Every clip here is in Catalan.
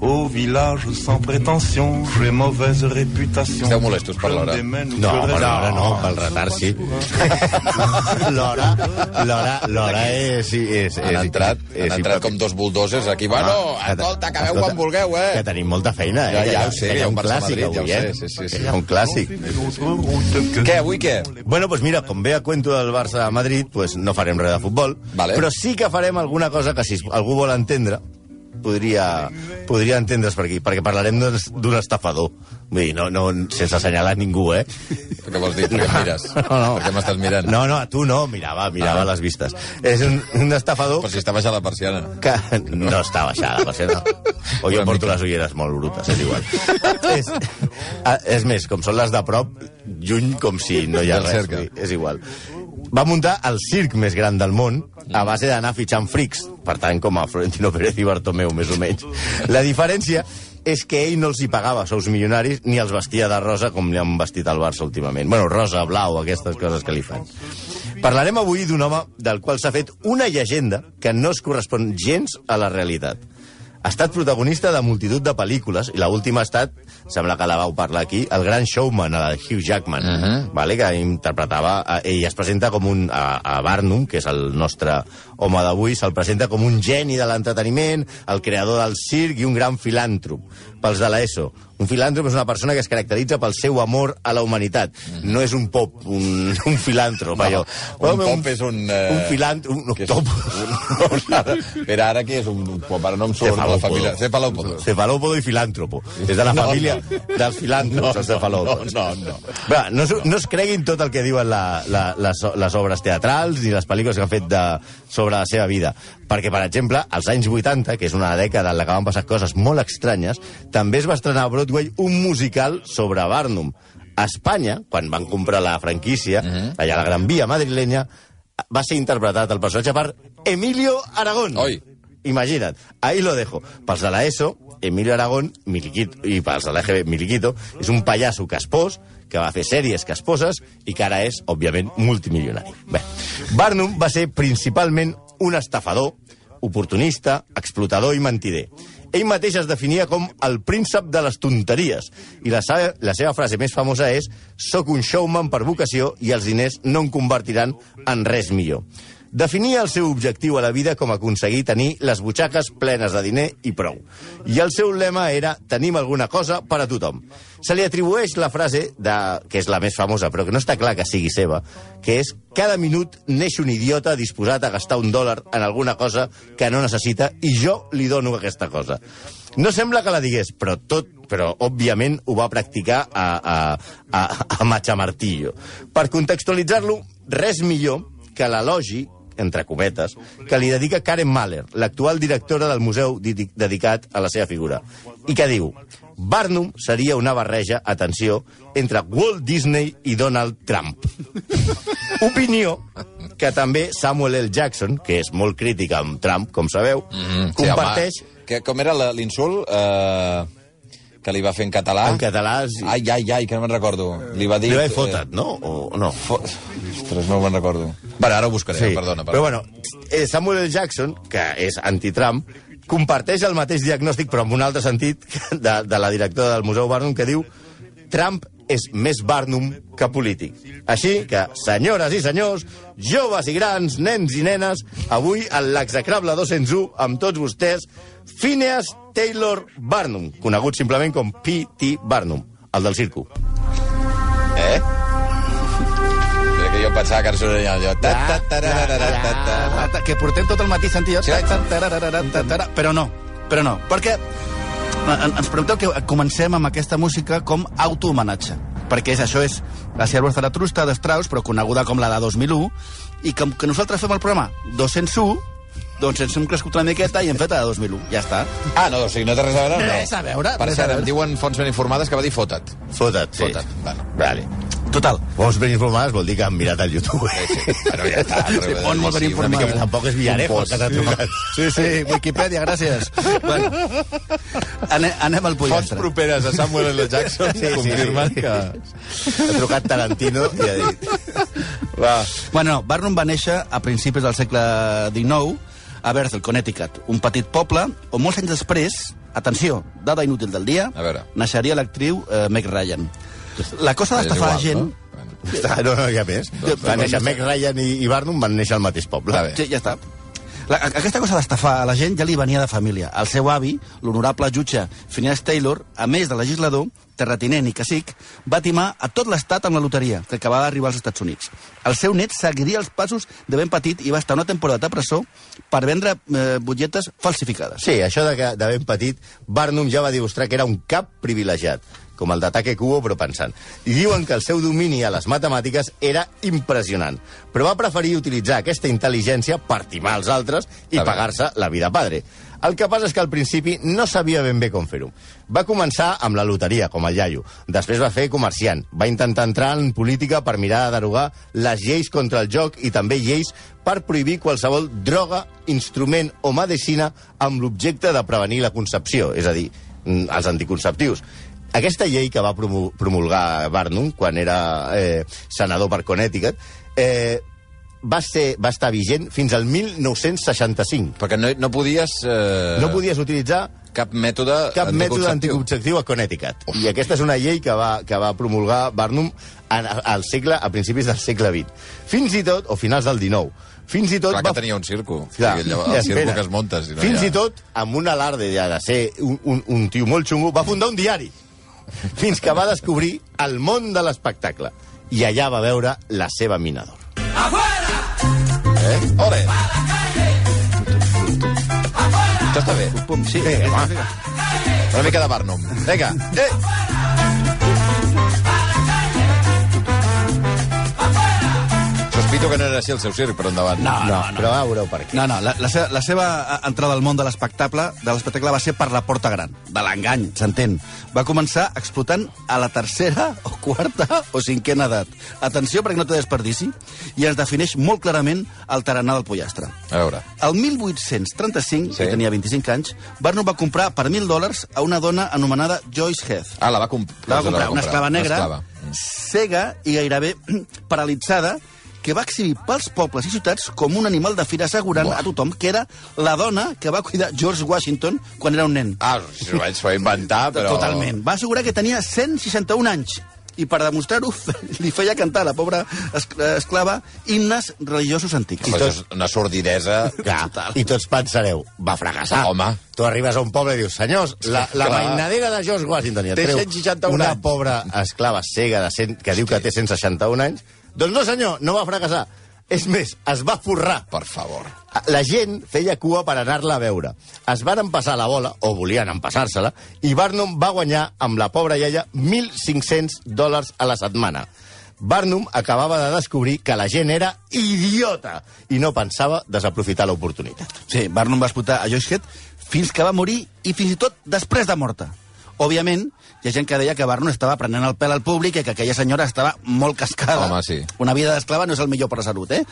Au village sans prétention, j'ai mauvaise réputation. Esteu molestos per l'hora? No, per l'hora no, pel retard sí. L'hora, l'hora, l'hora és... és, és Han entrat, és, han entrat com dos bulldozers aquí. Bueno, Ah, escolta, acabeu escolta, quan vulgueu, eh? Que tenim molta feina, eh? Ja, ja ho sé, hi ha un clàssic ja ho avui, sé, eh? sí, sí, sí. Hi ha un clàssic. Què, avui què? Bueno, doncs mira, com ve a cuento del Barça de Madrid, pues no farem res de futbol, Vale. però sí que farem alguna cosa que si algú vol entendre, podria, podria entendre's per aquí, perquè parlarem d'un estafador. Vull dir, no, no, sense assenyalar ningú, eh? Què vols dir? Per què em mires? No, no. Per què m'estàs mirant? No, no, a tu no, mirava, mirava Ah. les vistes. És un, un estafador Per si està baixant la persiana. que no està baixada, per ser no. O jo porto mica. les ulleres molt brutes, és igual. és, ah, és més, com són les de prop, lluny com si no hi ha res. És igual. Va muntar el circ més gran del món a base d'anar fitxant frics, per tant, com a Florentino Pérez i Bartomeu, més o menys. La diferència és que ell no els hi pagava sous milionaris ni els vestia de rosa com li han vestit al Barça últimament. Bueno, rosa, blau, aquestes coses que li fan. Parlarem avui d'un home del qual s'ha fet una llegenda que no es correspon gens a la realitat. Ha estat protagonista de multitud de pel·lícules i l'última ha estat, sembla que la vau parlar aquí, El gran showman, de Hugh Jackman, uh -huh. vale? que interpretava... Ell es presenta com un... A, a Barnum, que és el nostre home d'avui, se'l presenta com un geni de l'entreteniment, el creador del circ i un gran filàntrop. Pels de l'ESO, un filàntrop és una persona que es caracteritza pel seu amor a la humanitat. No és un pop, un, un filàntrop, allò. un pop és un, eh, Un filàntrop, un, és top. un... Però ara què és un... un pop? Ara no em surt la família. Cefalòpodo. Cefalópodo i filàntropo. És de la No, família no. dels filàntrops, No, els cefalòpods. no, no, no. Va, no, es- no es creguin tot el que diuen la, la, les, les obres teatrals ni les pel·lícules que han fet de, sobre la seva vida. Perquè, per exemple, als anys 80, que és una dècada en la que van passar coses molt estranyes, també es va estrenar a Broadway un musical sobre Barnum. A Espanya, quan van comprar la franquícia, allà a la Gran Via madrilenya, va ser interpretat el personatge per Emilio Aragón. Oi. Imagina't, ahí lo dejo. Pels de l'ESO, Emilio Aragón, Miliquito, i pels de l'EGB, Miliquito, és un pallasso caspós que va fer sèries casposes i que ara és, òbviament, multimilionari. Bé, Barnum va ser principalment un estafador, oportunista, explotador i mentider. Ell mateix es definia com el príncep de les tonteries i la, seva, la seva frase més famosa és «Soc un showman per vocació i els diners no em convertiran en res millor». Definia el seu objectiu a la vida com aconseguir tenir les butxaques plenes de diner i prou. I el seu lema era «Tenim alguna cosa per a tothom». Se li atribueix la frase, de, que és la més famosa, però que no està clar que sigui seva, que és «Cada minut neix un idiota disposat a gastar un dòlar en alguna cosa que no necessita i jo li dono aquesta cosa». No sembla que la digués, però tot però òbviament ho va practicar a, a, a, a Machamartillo. Per contextualitzar-lo, res millor que l'elogi entre cometes, que li dedica Karen Mahler, l'actual directora del museu di- dedicat a la seva figura, i que diu Barnum seria una barreja, atenció, entre Walt Disney i Donald Trump. Opinió que també Samuel L. Jackson, que és molt crític amb Trump, com sabeu, mm, comparteix... home, que, com era l'insult eh, que li va fer en català? En català... Sí. Ai, ai, ai, que no me'n recordo. Li va dir... Li va dir fota't, no? O no? Fo... Ostres, no me'n recordo. Vale, ara ho buscaré, Sí, perdona. però perdona. bueno, eh, Samuel L. Jackson, que és anti-Trump, comparteix el mateix diagnòstic, però en un altre sentit, de, de la directora del Museu Barnum, que diu Trump és més Barnum que polític. Així que, senyores i senyors, joves i grans, nens i nenes, avui en l'execrable 201, amb tots vostès, Phineas Taylor Barnum, conegut simplement com P.T. Barnum, el del circo. Eh? Mira que jo pensava que ara sonaria allò... Ta, ta, ta, ta. Ah, ta- que portem tot el matí sentint ta, però no, però no, perquè ens pregunteu que comencem amb aquesta música com autohomenatge, perquè és, això és la Sierra Zaratrusta de Strauss, però coneguda com la de 2001, i que, que nosaltres fem el programa 201, doncs ens hem crescut una miqueta i hem fet de 2001, ja està. Ah, no, o sigui, no té res a veure? No. Res a veure, Per a cert, em diuen fonts ben informades que va dir fota't. Fota't, sí. Fota't, bueno. Vale. Total. Bons ben informades vol dir que han mirat al YouTube. Sí, sí. Bueno, ja està. Sí, bon, molt ben Sí, informada. Tampoc és Villarejo, que t'ha trucat. Sí, sí, Wikipedia, gràcies. bueno, anem, anem al Fonts pollastre. properes a Samuel L. Jackson Sí, sí, confirmen sí. que... Ha trucat Tarantino i ha dit... Va. Bueno, Barnum va néixer a principis del segle XIX a Bethel, Connecticut, un petit poble on molts anys després, atenció, dada inútil del dia, A veure. naixeria l'actriu eh, Meg Ryan. La cosa d'estafar igual, gent... no? Està, no, no hi ha més. Doncs, Va néixer Meg Ryan i, i Barnum van néixer al mateix poble. Sí, ja està. La, aquesta cosa d'estafar a la gent ja li venia de família. El seu avi, l'honorable jutge Phineas Taylor, a més de legislador, terratinent i cacic, va timar a tot l'estat amb la loteria, que acabava d'arribar als Estats Units. El seu net seguiria els passos de ben petit i va estar una temporada de presó per vendre eh, butlletes falsificades. Sí, això de, que, de ben petit, Barnum ja va demostrar que era un cap privilegiat, com el d'ataque Cubo, però pensant. I diuen que el seu domini a les matemàtiques era impressionant, però va preferir utilitzar aquesta intel·ligència per timar els altres i pagar-se la vida padre. El que passa és que al principi no sabia ben bé com fer-ho. Va començar amb la loteria, com el iaio. Després va fer comerciant. Va intentar entrar en política per mirar de derogar les lleis contra el joc i també lleis per prohibir qualsevol droga, instrument o medicina amb l'objecte de prevenir la concepció, és a dir, mm, els anticonceptius. Aquesta llei que va promu- promulgar Barnum quan era eh, senador per Connecticut eh, va, ser, va estar vigent fins al 1965. Perquè no, no podies... Eh, No podies utilitzar Cap mètode cap mètode anticonceptiu. a Connecticut. I aquesta és una llei que va, que va promulgar Barnum en, al segle, a principis del segle XX. Fins i tot, o finals del XIX, fins i tot Clar va... que tenia un circo. Clar, o sigui, allò, el circo que es munta. Si no Fins ja... i tot, amb un alarde ja de ser un, un, un tio molt xungo, va fundar un diari. Fins que va descobrir el món de l'espectacle. I allà va veure la seva minador. Eh? Ole! Això està bé. Sí, Sí, home. música. Una mica de Barnum. Vinga. Eh! Sospito que no era així el seu circ, però endavant. No, no, no. Però ja veureu per què. No, no, la, la, seva, la seva eh, entrada al món de l'espectacle de l'espectacle va ser per la porta gran, de l'engany, s'entén. Va començar explotant a la tercera o quarta o cinquena edat. Atenció perquè no té desperdici i es defineix molt clarament el tarannà del pollastre. A veure. El 1835, Sí. que tenia 25 anys, Barnum va comprar per 1.000 dòlars a una dona anomenada Joyce Heath. Ah, la va, comp La va comprar, una esclava negra, Una esclava. cega i gairebé paralitzada, que va exhibir pels pobles i ciutats com un animal de fira assegurant Buah. a tothom que era la dona que va cuidar George Washington quan era un nen. Ah, si ho vaig inventar, però... Totalment. Va assegurar que tenia 161 anys i per demostrar-ho li feia cantar a la pobra es esclava himnes religiosos antics. Això és una sordidesa... Clar, I tots pensareu, va fracassar. Home. Tu arribes a un poble i dius, senyors, la, la mainadera de George Washington i et treu 161 una anys. pobra esclava cega de 100, que diu que té 161 anys. Doncs no, senyor, no va fracassar. És més, es va forrar. Per favor. La gent feia cua per anar-la a veure. Es van empassar la bola, o volien empassar-se-la, i Barnum va guanyar amb la pobra iaia 1.500 dòlars a la setmana. Barnum acabava de descobrir que la gent era idiota i no pensava desaprofitar l'oportunitat. Sí, Barnum va explotar a Joyce Head fins que va morir i fins i tot després de morta. Òbviament, hi ha gent que deia que Barnum estava prenent el pèl al públic i que aquella senyora estava molt cascada. Home, sí. Una vida d'esclava no és el millor per la salut, eh?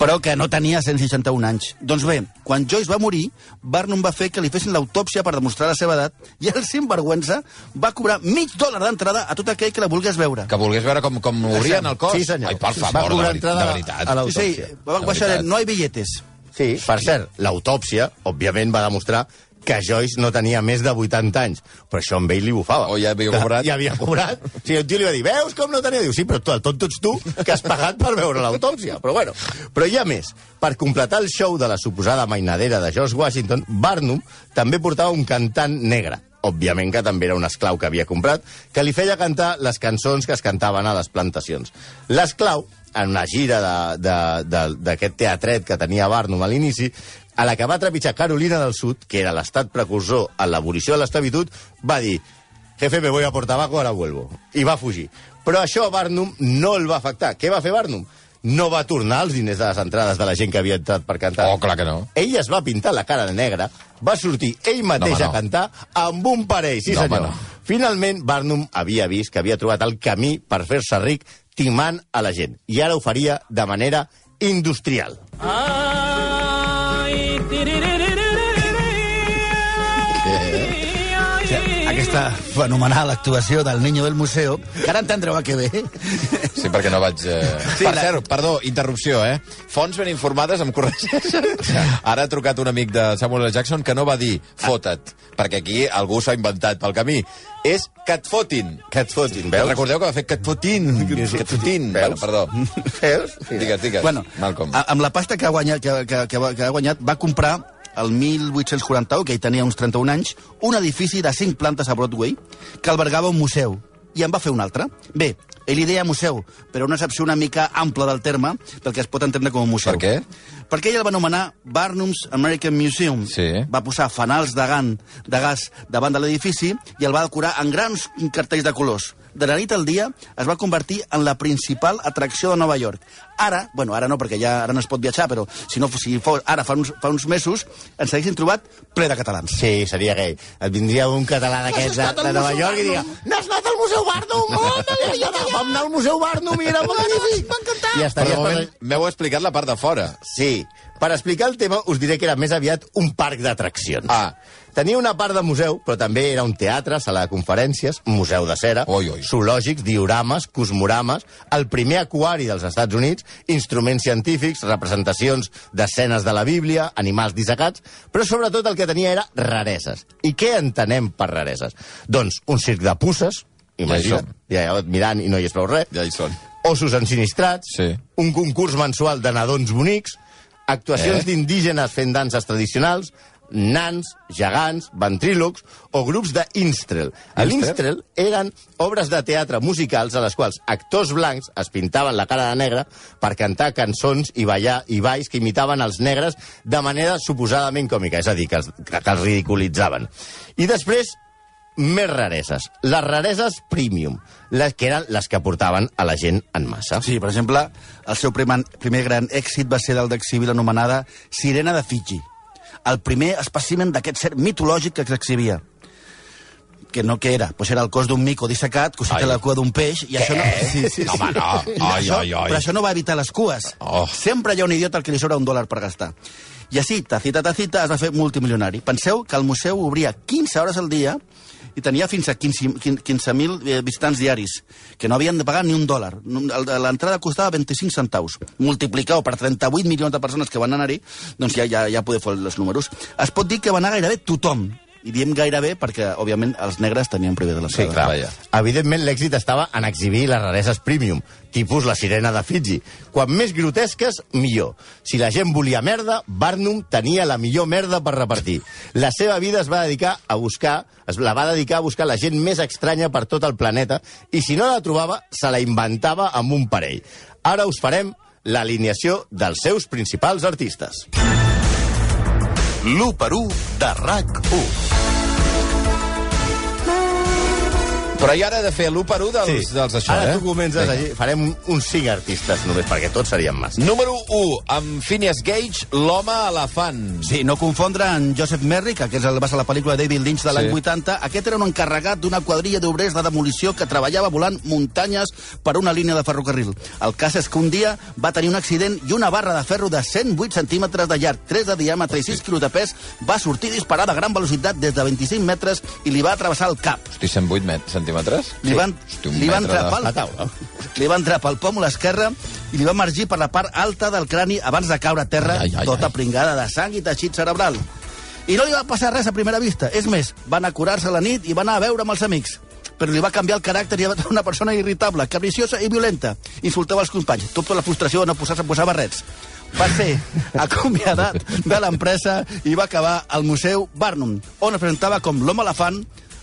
Però que no tenia 161 anys. Doncs bé, quan Joyce va morir, Barnum va fer que li fessin l'autòpsia per demostrar la seva edat i el sinvergüenza va cobrar mig dòlar d'entrada a tot aquell que la volgués veure. Que volgués veure com, com obrien el cos. Sí, senyor. Ai, per Va favor, de, cobrar veri entrada de a- veritat. a Sí, l'autòpsia. sí, va De baixar, no hi billetes. Sí, per cert, l'autòpsia, òbviament, va demostrar que Joyce no tenia més de 80 anys, però això amb ell li bufava. O ja havia cobrat. Ja havia cobrat. O sigui, un tio li va dir, veus com no tenia? Diu, sí, però tu, el tonto ets tu, que has pagat per veure l'autòpsia. Però bueno, però hi ha més. Per completar el show de la suposada mainadera de George Washington, Barnum també portava un cantant negre, òbviament que també era un esclau que havia comprat, que li feia cantar les cançons que es cantaven a les plantacions. L'esclau, en una gira de- de- de- d'aquest teatret que tenia Barnum a l'inici, a la que va trepitjar Carolina del Sud, que era l'estat precursor a l'abolició de l'esclavitud, va dir jefe, me voy a por tabaco, ahora vuelvo. I va fugir. Però això a Barnum no el va afectar. Què va fer Barnum? No va tornar els diners de les entrades de la gent que havia entrat per cantar. Oh, clar que no. Ell es va pintar la cara de negra, va sortir ell mateix No, home, a no. cantar amb un parell, sí No, home, senyor. no. Finalment, Barnum havia vist que havia trobat el camí per fer-se ric timant a la gent. I ara ho faria de manera industrial. Aquesta fenomenal actuació del Niño del Museo, que ara entendreu a què ve. Sí, perquè no vaig... Eh... Sí, per la- cert, perdó, interrupció, eh? Fonts ben informades em corregeixen. Ara ha trucat un amic de Samuel L. Jackson que no va dir fota't, perquè aquí algú s'ha inventat pel camí. És que et fotin. Que et fotin, Veus? Recordeu que va fer que et fotin. Que et fotin. Bueno, Veus? perdó. Veus? Digues, digues, Bueno, Malcolm. a- amb la pasta que ha guanyat, que, que, que, va- que ha guanyat va comprar el 1841, que ell tenia uns 31 anys, un edifici de 5 plantes a Broadway que albergava un museu. I en va fer un altre. Bé, ell li deia museu, però una accepció una mica ampla del terme, pel que es pot entendre com a museu. Per què? Perquè ell el va anomenar Barnum's American Museum. Sí. Va posar fanals de, gan, de gas davant de l'edifici i el va decorar en grans cartells de colors. De la nit al dia es va convertir en la principal atracció de Nova York. Ara, bueno, ara no, perquè ja ara no es pot viatjar, però si no si fos ara fa uns, fa uns mesos ens haguessin trobat ple de catalans. Sí, seria gay. Et vindria un català d'aquests de, de Nova York i diria N'has anat al Museu Barnum? Oh, no, vam anar al Museu Barnum i era magnífic. M'ha encantat. I Per estaries moment, m'heu explicat la part de fora. Sí. Per explicar el tema, us diré que era més aviat un parc d'atraccions. Ah. Tenia una part de museu, però també era un teatre, sala de conferències, museu de cera, Oi, oi. zoològics, diorames, cosmorames, el primer aquari dels Estats Units, instruments científics, representacions d'escenes de la Bíblia, animals dissecats, però sobretot el que tenia era rareses. I què entenem per rareses? Doncs un circ de pusses, imagina't, ja, ja, mirant i no hi és prou res, Ja hi són. ossos ensinistrats, Sí. un concurs mensual de nadons bonics, actuacions Eh? d'indígenes fent danses tradicionals, nans, gegants, ventrílocs o grups d'instrel. A L'instrel eren obres de teatre musicals a les quals actors blancs es pintaven la cara de negre per cantar cançons i ballar i balls que imitaven els negres de manera suposadament còmica, és a dir, que els, que els ridiculitzaven. I després, més rareses. Les rareses premium, les que eren les que portaven a la gent en massa. Sí, per exemple, el seu primer, primer gran èxit va ser el d'exhibir l'anomenada Sirena de Fiji, el primer espècimen d'aquest ser mitològic que s'exhibia que no que era, doncs era el cos d'un mico dissecat, cosit a la cua d'un peix, i això no... Sí, sí, No, home, no. Ai, això, ai, ai. Però això no va evitar les cues. Oh. Sempre hi ha un idiota al que li sobra un dòlar per gastar. I així, tacita, tacita, es va fer multimilionari. Penseu que el museu obria 15 hores al dia i tenia fins a 15.000 15 eh, visitants diaris, que no havien de pagar ni un dòlar. L'entrada costava 25 centaus. Multipliqueu per 38 milions de persones que van anar-hi, doncs ja, ja, ja podeu fer els números. Es pot dir que va anar gairebé tothom. I diem gairebé perquè, òbviament, els negres tenien de l'entrada. Sí, clar. Vaja. Evidentment, l'èxit estava en exhibir les rareses premium, tipus la sirena de Fiji. Quan més grotesques, millor. Si la gent volia merda, Barnum tenia la millor merda per repartir. La seva vida es va dedicar a buscar, es la va dedicar a buscar la gent més estranya per tot el planeta, i si no la trobava, se la inventava amb un parell. Ara us farem l'alineació dels seus principals artistes. L'1 per 1 de RAC1. Però i ara he de fer l'1 per 1 dels, dels això, Ara eh? tu comences Vinga. a... Farem un- uns cinc artistes només, perquè tots serien massa. Número 1, amb Phineas Gage, l'home elefant. Sí, no confondre en Joseph Merrick, que és el, va ser la pel·lícula de David Lynch de l'any Sí. 80. Aquest era un encarregat d'una quadrilla d'obrers de demolició que treballava volant muntanyes per una línia de ferrocarril. El cas és que un dia va tenir un accident i una barra de ferro de 108 centímetres de llarg, 3 de diàmetre i 6 quilos de pes va sortir disparada a gran velocitat des de 25 metres i li va travessar el cap. Hosti, 108 met centímetres? Li van, Hosti, un li van de- taula. li va entrar pel pòmul esquerre i li va emergir per la part alta del crani abans de caure a terra, Ai, ai, tota ai. pringada de sang i teixit cerebral. I no li va passar res a primera vista. És més, va anar a curar-se a la nit i va anar a veure amb els amics. Però li va canviar el caràcter i va ser una persona irritable, capriciosa i violenta. Insultava els companys, tot per la frustració de no posar-se a posar barrets. Va ser acomiadat de l'empresa i va acabar al Museu Barnum, on es presentava com l'home elefant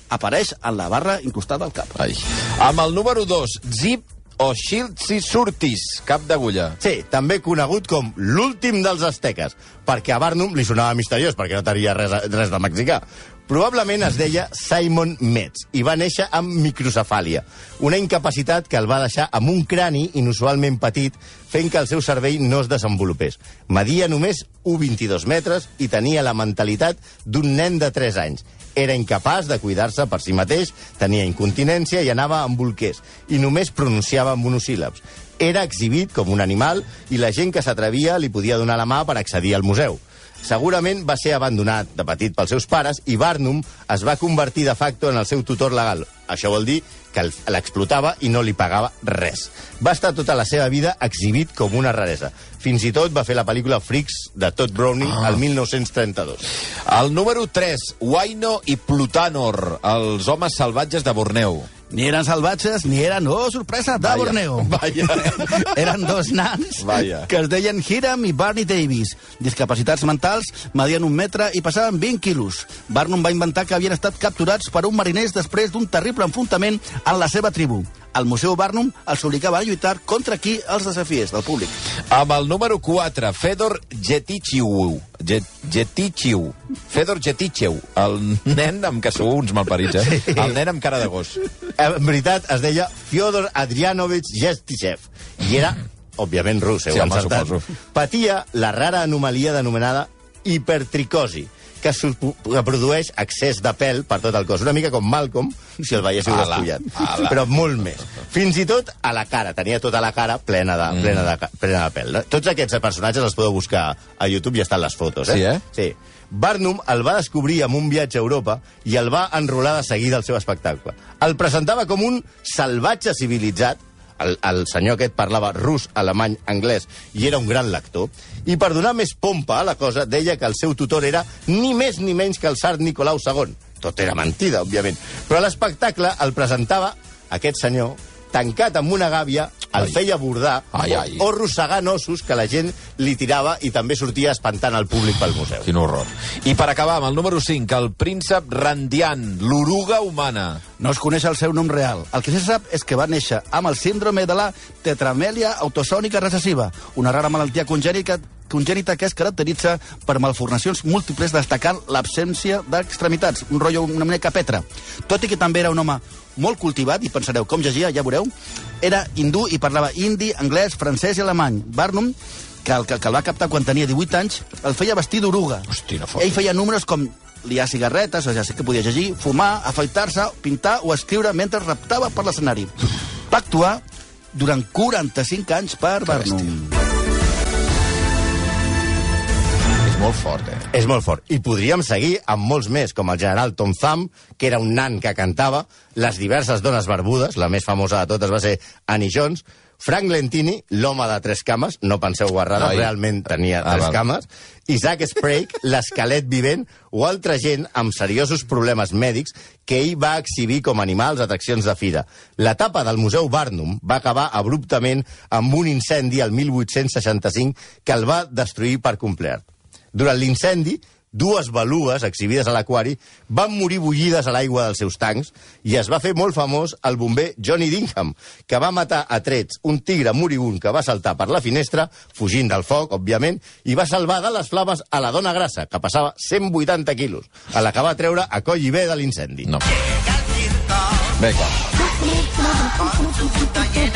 apareix en la barra incrustada al cap. Ai. Amb el número 2, Zip o Shiltsi Surtis, cap d'agulla. Sí, també conegut com l'últim dels asteques, perquè a Barnum li sonava misteriós, perquè no tenia res, res de mexicà. Probablement es deia Simon Metz i va néixer amb microcefàlia, una incapacitat que el va deixar amb un crani inusualment petit, fent que el seu cervell no es desenvolupés. Media només 1,22 metres i tenia la mentalitat d'un nen de 3 anys. Era incapaç de cuidar-se per si mateix, tenia incontinència i anava amb bolquers, i només pronunciava monosíl·labs. Era exhibit com un animal i la gent que s'atrevia li podia donar la mà per accedir al museu. Segurament va ser abandonat de petit pels seus pares i Barnum es va convertir de facto en el seu tutor legal. Això vol dir que l'explotava i no li pagava res. Va estar tota la seva vida exhibit com una raresa. Fins i tot va fer la pel·lícula Freaks de Todd Browning ah. el 1932. El número 3, Waino i Plutanor, els homes salvatges de Borneo. Ni eren salvatges, ni eren, oh, sorpresa, de Vaya, Borneo. vaya. eren dos nans Vaya. que es deien Hiram i Barney Davis. Discapacitats mentals, medien un metre i passaven 20 quilos. Barnum va inventar que havien estat capturats per un mariners després d'un terrible enfrontament en la seva tribu. El Museu Barnum els obligava a lluitar contra qui els desafiés del públic. Amb el número 4, Fedor Getichiu. Get, Getichiu. Fedor Getichiu. El nen amb que sou uns malparits, eh? Sí. El nen amb cara de gos. En veritat, es deia Fyodor Adrianovich Yestichev. I era, òbviament, rus, heu Sí, home. Patia la rara anomalia denominada hipertricosi, que, que produeix excés de pèl per tot el cos. Una mica com Malcolm, si el veiéssiu despullat. Però molt més. Fins i tot a la cara. Tenia tota la cara plena de, Mm. plena de, plena de pèl. Tots aquests personatges els podeu buscar a YouTube i estan les fotos. Eh? Sí, eh? Sí. Barnum el va descobrir amb un viatge a Europa i el va enrolar de seguida al seu espectacle. El presentava com un salvatge civilitzat, el, el senyor aquest parlava rus, alemany, anglès, i era un gran lector, i per donar més pompa a la cosa, deia que el seu tutor era ni més ni menys que el tsar Nicolau II. Tot era mentida, òbviament. Però l'espectacle el presentava aquest senyor tancat amb una gàbia, el Ai. feia bordar Ai, ai. o rossegant ossos que la gent li tirava i també sortia espantant el públic pel museu. Quin horror. I per acabar, amb el número 5, el príncep Randian, l'oruga humana. No es coneix el seu nom real. El que se sap és que va néixer amb el síndrome de la tetramèlia autosònica recessiva, una rara malaltia congènica congènita que es caracteritza per malformacions múltiples destacant l'absència d'extremitats, un rotllo una mica petra. Tot i que també era un home molt cultivat, i pensareu com llegia, ja veureu, era hindú i parlava hindi, anglès, francès i alemany. Barnum, que el, que, que el va captar quan tenia 18 anys, el feia vestir d'oruga. Ell feia números com liar cigarretes, o ja sé que podia llegir, fumar, afaitar-se, pintar o escriure mentre reptava per l'escenari. Va actuar durant 45 anys per Barnum. És molt fort, eh? És molt fort. I podríem seguir amb molts més, com el general Tom Thumb, que era un nan que cantava, les diverses dones barbudes, la més famosa de totes va ser Annie Jones, Frank Lentini, l'home de tres cames, no penseu guarrada, Ai. realment tenia Ah, tres val. cames, Isaac Sprague, l'esquelet vivent, o altra gent amb seriosos problemes mèdics que ell va exhibir com animals a atraccions de fira. L'etapa del Museu Barnum va acabar abruptament amb un incendi el 1865 que el va destruir per complet. Durant l'incendi, dues belugues exhibides a l'aquari van morir bullides a l'aigua dels seus tancs i es va fer molt famós el bomber Johnny Dingham, que va matar a trets un tigre moribund que va saltar per la finestra, fugint del foc, òbviament, i va salvar de les flames a la dona grassa, que passava 180 quilos, a la que va treure a coll i bé de l'incendi. No. Vinga.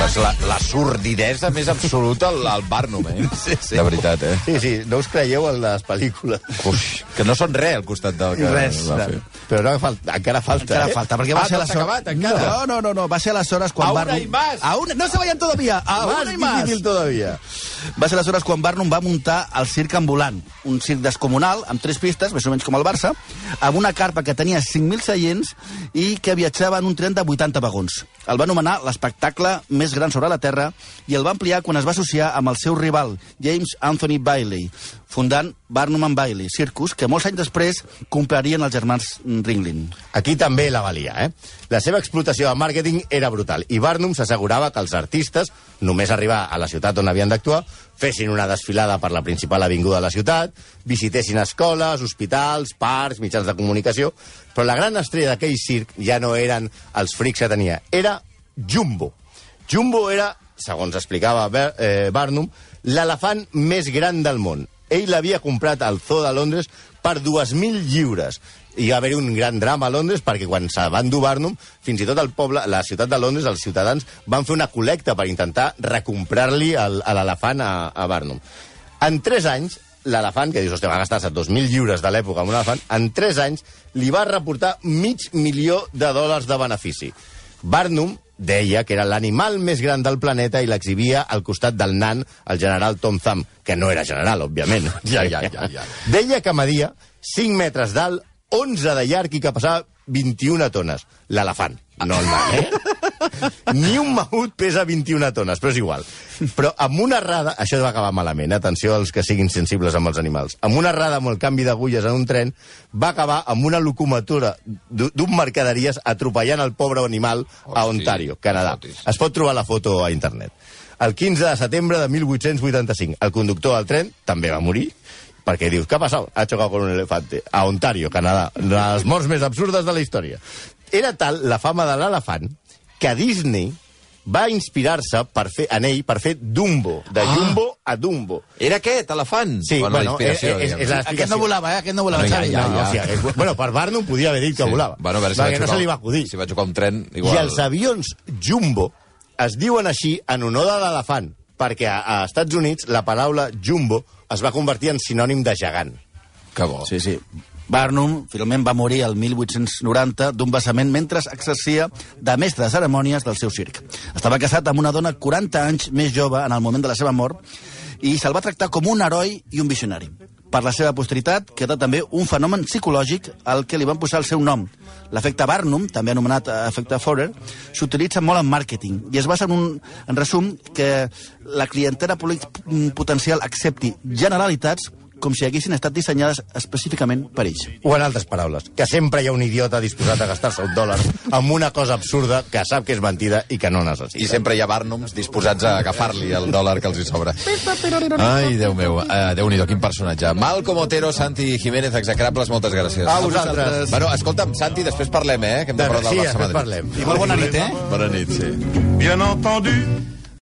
És la, la sordidesa més absoluta al, al Barnum, eh? Sí, sí. De veritat, eh? Sí, sí, no us creieu en les pel·lícules. Uf, que no són res al costat del que Res. va fer. Però no, falta, encara falta, Encara eh? falta, perquè va Ah, ser no la s'ha acabat, encara? No, no, no, no, va ser aleshores quan A una Barnum... y más. A una... No se vayan todavía, a Más una y más. difícil todavía. Va ser aleshores quan Barnum va muntar el circ ambulant, un circ descomunal, amb tres pistes, més o menys com el Barça, amb una carpa que tenia 5.000 seients i que viatjava en un tren de 80 vagons. El va anomenar l'espectacle més gran sobre la Terra i el va ampliar quan es va associar amb el seu rival, James Anthony Bailey, fundant Barnum and Bailey Circus, que molts anys després comprarien els germans Ringling. Aquí també la valia, eh? La seva explotació de màrqueting era brutal i Barnum s'assegurava que els artistes, només arribar a la ciutat on havien d'actuar, fessin una desfilada per la principal avinguda de la ciutat, visitessin escoles, hospitals, parcs, mitjans de comunicació, però la gran estrella d'aquell circ ja no eren els frics que tenia, era Jumbo. Jumbo era, segons explicava Ber eh, Barnum, l'elefant més gran del món. Ell l'havia comprat al Zoo de Londres per 2.000 lliures. I va haver-hi un gran drama a Londres perquè quan se va endur Barnum, fins i tot el poble, la ciutat de Londres, els ciutadans van fer una col·lecta per intentar recomprar-li l'elefant a, a Barnum. En 3 anys, l'elefant, que dius, hòstia, va gastar-se 2.000 lliures de l'època amb un elefant, en 3 anys li va reportar mig milió de dòlars de benefici. Barnum deia que era l'animal més gran del planeta i l'exhibia al costat del nan, el general Tom Thumb, que no era general, òbviament. Ja, ja, ja, ja. Deia que media 5 metres d'alt, 11 de llarg i que pesava 21 tones. L'elefant, no el nan, eh? Ni un mamut pesa 21 tones, però és igual. Però amb una errada... Això va acabar malament, eh? atenció als que siguin sensibles amb els animals. Amb una errada amb el canvi d'agulles en un tren, va acabar amb una locomotora d'u- d'un mercaderies atropellant el pobre animal a Ontario, Canadà. Es pot trobar la foto a internet. El 15 de setembre de 1885, el conductor del tren també va morir, perquè dius, què ha passat? Ha xocat con un elefante. A Ontario, Canadà. Les morts més absurdes de la història. Era tal la fama de l'elefant que Disney va inspirar-se per fer en ell per fer Dumbo, de Ah. Jumbo a Dumbo. Era aquest, elefant? Sí, bueno, bueno, l'inspiració, és- és- és la- Aquest no volava, eh? Aquest no volava, No, ja, Xavi. ja, ja. o sigui, és- bueno, per Barnum podia haver dit que volava. Bueno, a veure, si va perquè no se li va acudir. Si va xocar un tren, igual... I els avions Jumbo es diuen així en honor de l'elefant, perquè a, a Estats Units la paraula Jumbo es va convertir en sinònim de gegant. Que bo. Sí, sí. Barnum finalment va morir el 1890 d'un vessament mentre exercia de mestre de cerimònies del seu circ. Estava casat amb una dona 40 anys més jove en el moment de la seva mort i se'l va tractar com un heroi i un visionari. Per la seva posteritat queda també un fenomen psicològic al que li van posar el seu nom. L'efecte Barnum, també anomenat eh, efecte Forer, s'utilitza molt en màrqueting i es basa en un en resum que la clientela potencial accepti generalitats com si haguessin estat dissenyades específicament per ells. O en altres paraules, que sempre hi ha un idiota disposat a gastar-se un dòlar amb una cosa absurda que sap que és mentida i que no necessita. I sempre hi ha Barnums disposats a agafar-li el dòlar que els hi sobra. Ai, Déu meu. Uh, Déu-n'hi-do, quin personatge. Malcom Otero, Santi Jiménez, execrables, moltes gràcies. A vosaltres. Bueno, escolta'm, Santi, després parlem, eh? Que hem de De- parlar sí, del Barça després Madrid. parlem. I molt bona nit, eh? Bona nit, sí. Bien entendu,